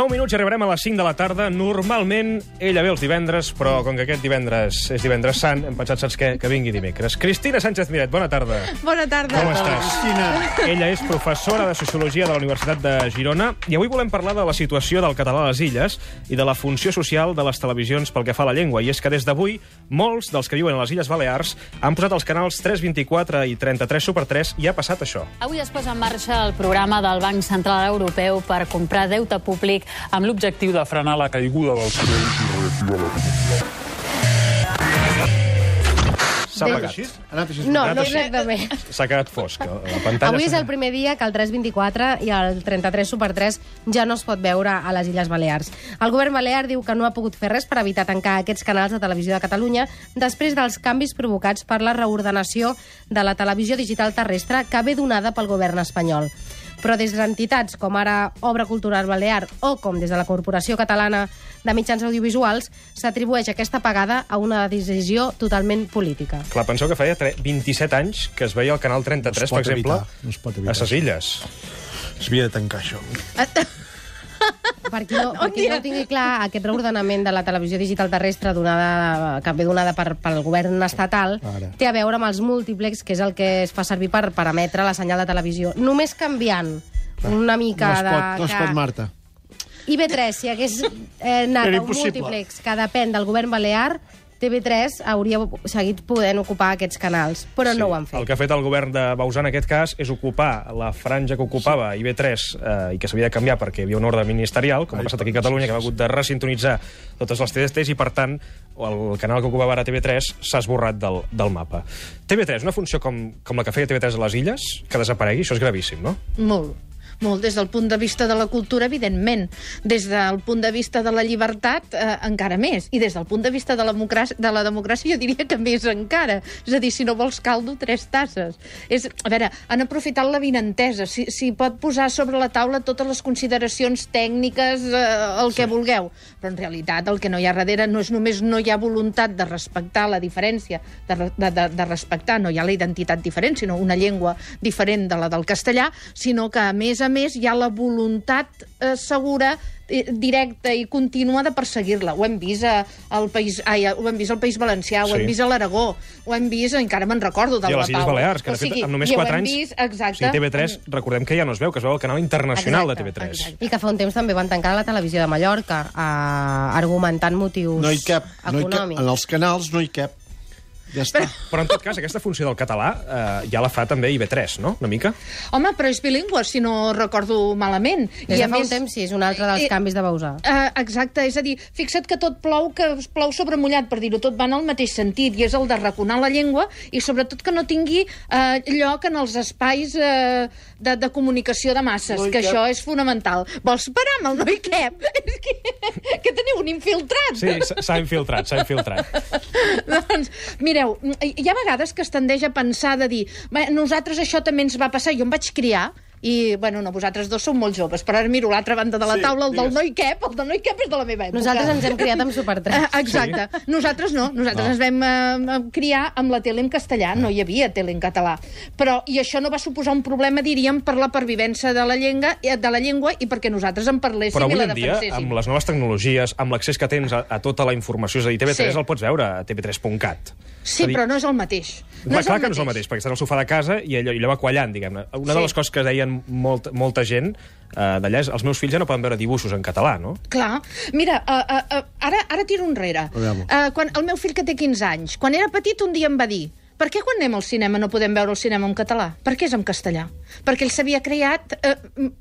9 minuts i arribarem a les 5 de la tarda. Normalment ella ve els divendres, però com que aquest divendres és divendres sant, hem pensat, saps què? Que vingui dimecres. Cristina Sánchez Miret, bona tarda. Bona tarda. Com estàs? Cristina. Ella és professora de Sociologia de la Universitat de Girona i avui volem parlar de la situació del català a les illes i de la funció social de les televisions pel que fa a la llengua. I és que des d'avui molts dels que viuen a les Illes Balears han posat els canals 3, 24 i 33 Super 3 i ha passat això. Avui es posa en marxa el programa del Banc Central Europeu per comprar deute públic amb l'objectiu de frenar la caiguda dels preus i reactivar l'economia. S'ha apagat. Ha anat així? No, Anat no exactament. S'ha quedat fosc. La pantalla Avui és el primer dia que el 324 i el 33 Super 3 ja no es pot veure a les Illes Balears. El govern balear diu que no ha pogut fer res per evitar tancar aquests canals de televisió de Catalunya després dels canvis provocats per la reordenació de la televisió digital terrestre que ve donada pel govern espanyol. Però des d'entitats com ara Obra Cultural Balear o com des de la Corporació Catalana de Mitjans Audiovisuals s'atribueix aquesta pagada a una decisió totalment política. Clar, penseu que feia tre- 27 anys que es veia el canal 33, No per exemple, evitar, no es pot evitar a ses illes. S'havia de tancar això. Per qui, no, per qui no ho tingui clar, aquest reordenament de la televisió digital terrestre donada, que ve donada per, pel govern estatal Ara. té a veure amb els múltiplex, que és el que es fa servir per, per emetre la senyal de televisió. Només canviant una mica No es de... pot, no es que pot, Marta. IB3, si hagués eh, anat a un múltiplex que depèn del govern balear, TV3 hauria seguit podent ocupar aquests canals, però no ho han fet. El que ha fet el govern de Bausà en aquest cas és ocupar la franja que ocupava IB3 eh, i que s'havia de canviar perquè hi havia un ordre ministerial, com ha passat aquí a Catalunya, que ha hagut de resintonitzar totes les TDTs i, per tant, el canal que ocupava ara TV3 s'ha esborrat del, del mapa. TV3, una funció com, com la que feia TV3 a les Illes, que desaparegui, això és gravíssim, no? Molt. Molt, des del punt de vista de la cultura, evidentment. Des del punt de vista de la llibertat, eh, encara més. I des del punt de vista de la, democràcia, de la democràcia, jo diria que més encara. És a dir, si no vols caldo, tres tasses. És, a veure, han aprofitat la vinentesa. Si, si pot posar sobre la taula totes les consideracions tècniques, eh, el que vulgueu. Però en realitat el que no hi ha darrere no és només no hi ha voluntat de respectar la diferència, de, de, de, de respectar, no hi ha la identitat diferent, sinó una llengua diferent de la del castellà, sinó que, a més a més, hi ha la voluntat eh, segura eh, directa i contínua de perseguir-la. Ho hem vist a- al país, ai, ho hem vist al País Valencià, ho Sí. hem vist a l'Aragó, ho hem vist, encara me'n recordo, de I a la les Illes. Balears, que de O fet sigui, amb només i ho 4 hem anys... Vist, exacte. Sí, TV3, recordem que ja no es veu, que es veu al canal internacional Exacte, de TV3. exacte. I que fa un temps també van tancar la televisió de Mallorca, eh, argumentant motius No hi cap. No hi cap. econòmics. En els canals no hi cap. Ja està. Però, en tot cas, aquesta funció del català eh, ja la fa també IB3, no?, una mica? Home, però és bilingüe, si no recordo malament. Des de fa un temps, sí, és un altre dels Eh, canvis de Bausà. Uh, exacte, és a dir, fixa't que tot plou, que es plou sobre mullat, per dir-ho tot, va en el mateix sentit, i és el de raconar la llengua, i sobretot que no tingui uh, lloc en els espais uh, de, de comunicació de masses, No que cap. això és fonamental. Vols parar amb el no hi cap? és que, que teniu un infiltrat. Sí, s'ha infiltrat, s'ha infiltrat. doncs, mireu, hi ha vegades que es tendeix a pensar de dir "Bé, nosaltres això també ens va passar, jo em vaig criar i, bueno, no, vosaltres dos sou molt joves, però ara miro l'altra banda de la Sí, taula, el del digues. no hi cap, el del no hi cap és de la meva època. Nosaltres ens hem criat amb Super 3. Eh, Exacte. Sí. Nosaltres no. Nosaltres No. ens vam eh, criar amb la tele en castellà. No hi havia tele en català. Però, I això no va suposar un problema, diríem, per la pervivència de la llengua, eh, de la llengua i perquè nosaltres en parléssim Però i avui la en dia, defenséssim. amb les noves tecnologies, amb l'accés que tens a, a tota la informació, és a dir, TV3 Sí. el pots veure a tv3.cat. Sí, dir, però no és el mateix. No és clar el que no és el mateix, perquè estàs al sofà de casa i allò, i allò va quallant, diguem-ne. Una de Sí. les coses que deien molt, molta gent eh, d'allà els meus fills ja no poden veure dibuixos en català, no? Clar. Mira, uh, uh, uh, ara, ara tiro enrere. Uh, quan el meu fill, que té 15 anys, quan era petit, un dia em va dir per què quan anem al cinema no podem veure el cinema en català? Per què és en castellà? Perquè ell s'havia creat eh,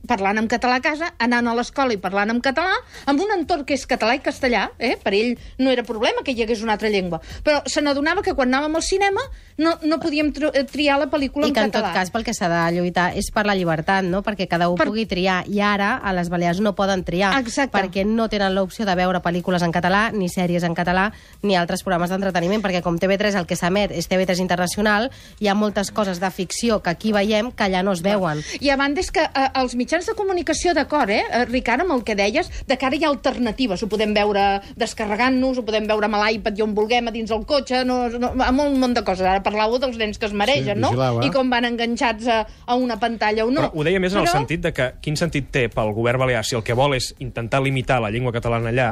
parlant en català a casa, anant a l'escola i parlant en català, amb un entorn que és català i castellà, eh? per ell no era problema que hi hagués una altra llengua, però se n'adonava que quan anàvem al cinema no, no podíem eh, triar la pel·lícula I en que en català. tot cas pel que s'ha de lluitar és per la llibertat, no? perquè cada un Per- pugui triar. I ara a les Balears no poden triar, Exacte. perquè no tenen l'opció de veure pel·lícules en català, ni sèries en català, ni altres programes d'entreteniment, perquè com TV3 el que s'emet és TV3 internacional, hi ha moltes coses de ficció que aquí veiem que allà no es veuen. I a banda és que eh, els mitjans de comunicació, d'acord, eh, eh, Ricard, amb el que deies, de cara hi ha alternatives. Ho podem veure descarregant-nos, ho podem veure amb l'iPad i on vulguem, a dins el cotxe, no, no, amb un munt de coses. Ara parlàveu dels nens que es maregen, Sí, no? eh? I com van enganxats a, a una pantalla o no. Però ho deia més en el Però- sentit de que quin sentit té pel govern balear si el que vol és intentar limitar la llengua catalana allà,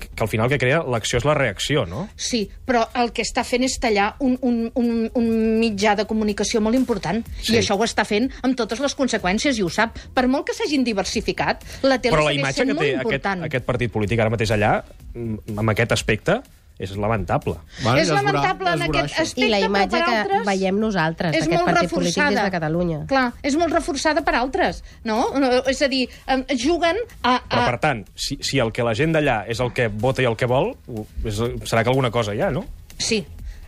que, al final que crea l'acció és la reacció, no? Sí, però el que està fent és tallar un, un, un, un mitjà de comunicació molt important. Sí. I això ho està fent amb totes les conseqüències, i ho sap. Per molt que s'hagin diversificat, la tele Però la imatge que té aquest, important. aquest partit polític ara mateix allà, mm, amb aquest aspecte, és lamentable. Vale, és lamentable en aquest aspecte, I la però imatge que altres... veiem nosaltres és d'aquest partit polític reforçada. des de Catalunya. Clar, és molt reforçada per altres, no? No, És a dir, juguen a... Però, a... per tant, si, si el que la gent d'allà és el que vota i el que vol, és, serà que alguna cosa hi ha, no? Sí,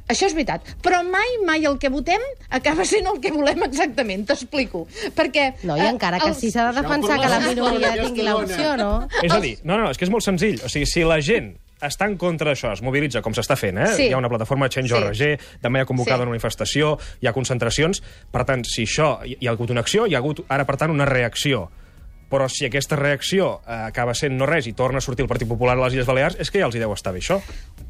això és veritat. Però mai, mai el que votem acaba sent el que volem exactament, t'explico. Perquè... No, i eh, encara que els- sí s'ha de defensar que la minoria tingui l'opció, no? És a dir, no, no, és que és molt senzill. O sigui, si la gent està en contra d'això, es mobilitza, com s'està fent, eh? Sí. Hi ha una plataforma Change.org, Sí. demà hi ha convocada Sí. una manifestació, hi ha concentracions... Per tant, si això... Hi hi ha hagut una acció, hi ha hagut ara, per tant, una reacció. Però si aquesta reacció eh, acaba sent no res i torna a sortir el Partit Popular a les Illes Balears, és que ja els hi deu estar bé, això.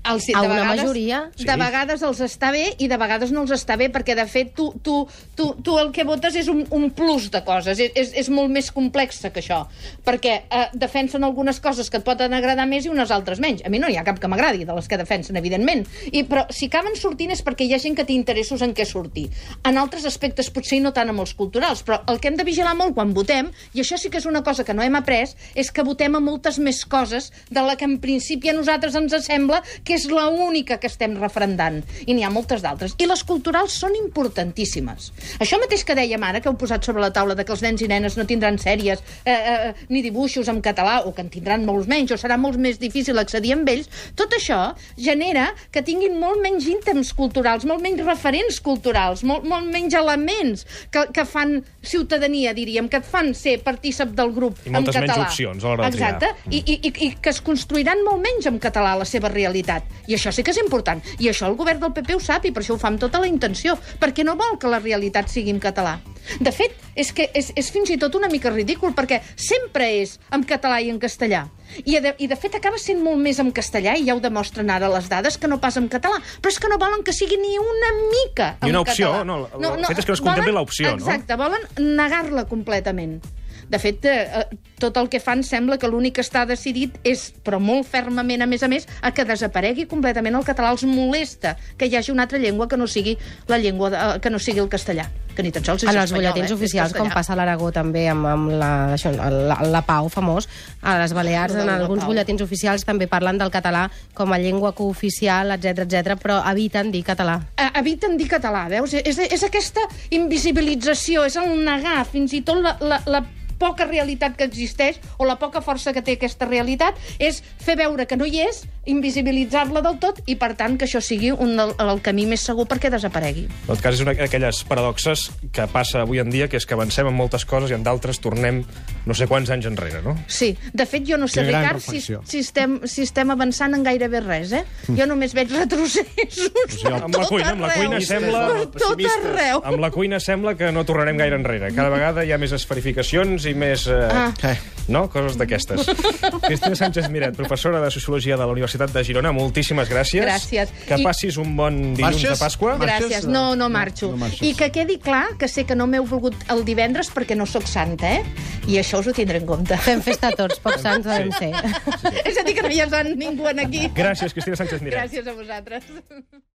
Els, A de una vegades, majoria. Sí. De vegades els està bé i de vegades no els està bé, perquè, de fet, tu, tu, tu, tu el que votes és un, un plus de coses. És, és, és molt més complex que això. Perquè eh, defensen algunes coses que et poden agradar més i unes altres menys. A mi no hi ha cap que m'agradi, de les que defensen, evidentment. I, però si acaben sortint és perquè hi ha gent que té interessos en què sortir. En altres aspectes potser no tant amb els culturals, però el que hem de vigilar molt quan votem, i això sí que és una cosa que no hem après, és que votem a moltes més coses de la que en principi a nosaltres ens sembla que és la única que estem referendant. I n'hi ha moltes d'altres. I les culturals són importantíssimes. Això mateix que dèiem ara, que heu posat sobre la taula de que els nens i nenes no tindran sèries eh, eh, ni dibuixos en català, o que en tindran molts menys, o serà molt més difícil accedir amb ells, tot això genera que tinguin molt menys ítems culturals, molt menys referents culturals, molt, molt menys elements que, que fan ciutadania, diríem, que et fan ser partícip del grup I moltes en menys català. opcions a l'hora de triar. Exacte, i, i, i, i que es construiran molt menys en català la seva realitat. I això sí que és important. I això el govern del PP ho sap i per això ho fa amb tota la intenció, perquè no vol que la realitat sigui en català. De fet, és que és, és fins i tot una mica ridícul, perquè sempre és en català i en castellà. I de, I de fet acaba sent molt més en castellà, i ja ho demostren ara les dades, que no pas en català. Però és que no volen que sigui ni una mica Ni en una opció, català. no, el fet és que no es contempli l'opció, no? Exacte, volen negar-la completament. De fet, eh, eh, tot el que fan sembla que l'únic que està decidit és, però molt fermament, a més a més, a que desaparegui completament el català. Els molesta que hi hagi una altra llengua que no sigui la llengua de, eh, que no sigui el castellà, que ni tan sols és En els espanyol, butlletins eh? Oficials, com passa a l'Aragó també amb, amb la, això, la, la Pau famós, a les Balears, en alguns Pau. butlletins oficials també parlen del català com a llengua cooficial, etc etc, però eviten dir català. Eh, eviten dir català, veus? És, és aquesta invisibilització, és el negar fins i tot la, la, la poca realitat que existeix o la poca força que té aquesta realitat és fer veure que no hi és, invisibilitzar-la del tot i, per tant, que això sigui un, el, el camí més segur perquè desaparegui. En tot cas, és una d'aquelles paradoxes que passa avui en dia, que és que avancem en moltes coses i en d'altres tornem no sé quants anys enrere, no? Sí, de fet, jo no sé, Ricard, si, reflexió. si, estem, si estem avançant en gairebé res, eh? Jo només veig retrocessos per amb la cuina, amb la arreu. cuina sembla- Per tot arreu. Amb la cuina sembla que no tornarem gaire enrere. Cada vegada hi ha més esferificacions i més... Eh, Ah. No? Coses d'aquestes. Cristina Sánchez Miret, professora de Sociologia de la Universitat de Girona, moltíssimes gràcies. Gràcies. Que I- passis un bon dilluns Marxes? de Pasqua. Marxes? Gràcies, no, no marxo. No marxes. I que quedi clar que sé que no m'heu volgut el divendres perquè no sóc santa, eh? I això us ho tindré en compte. Fem festa tots, pocs sants devem ser. És a dir, que no hi ha sant ningú aquí. Gràcies, Cristina Sánchez Miret. Gràcies a vosaltres.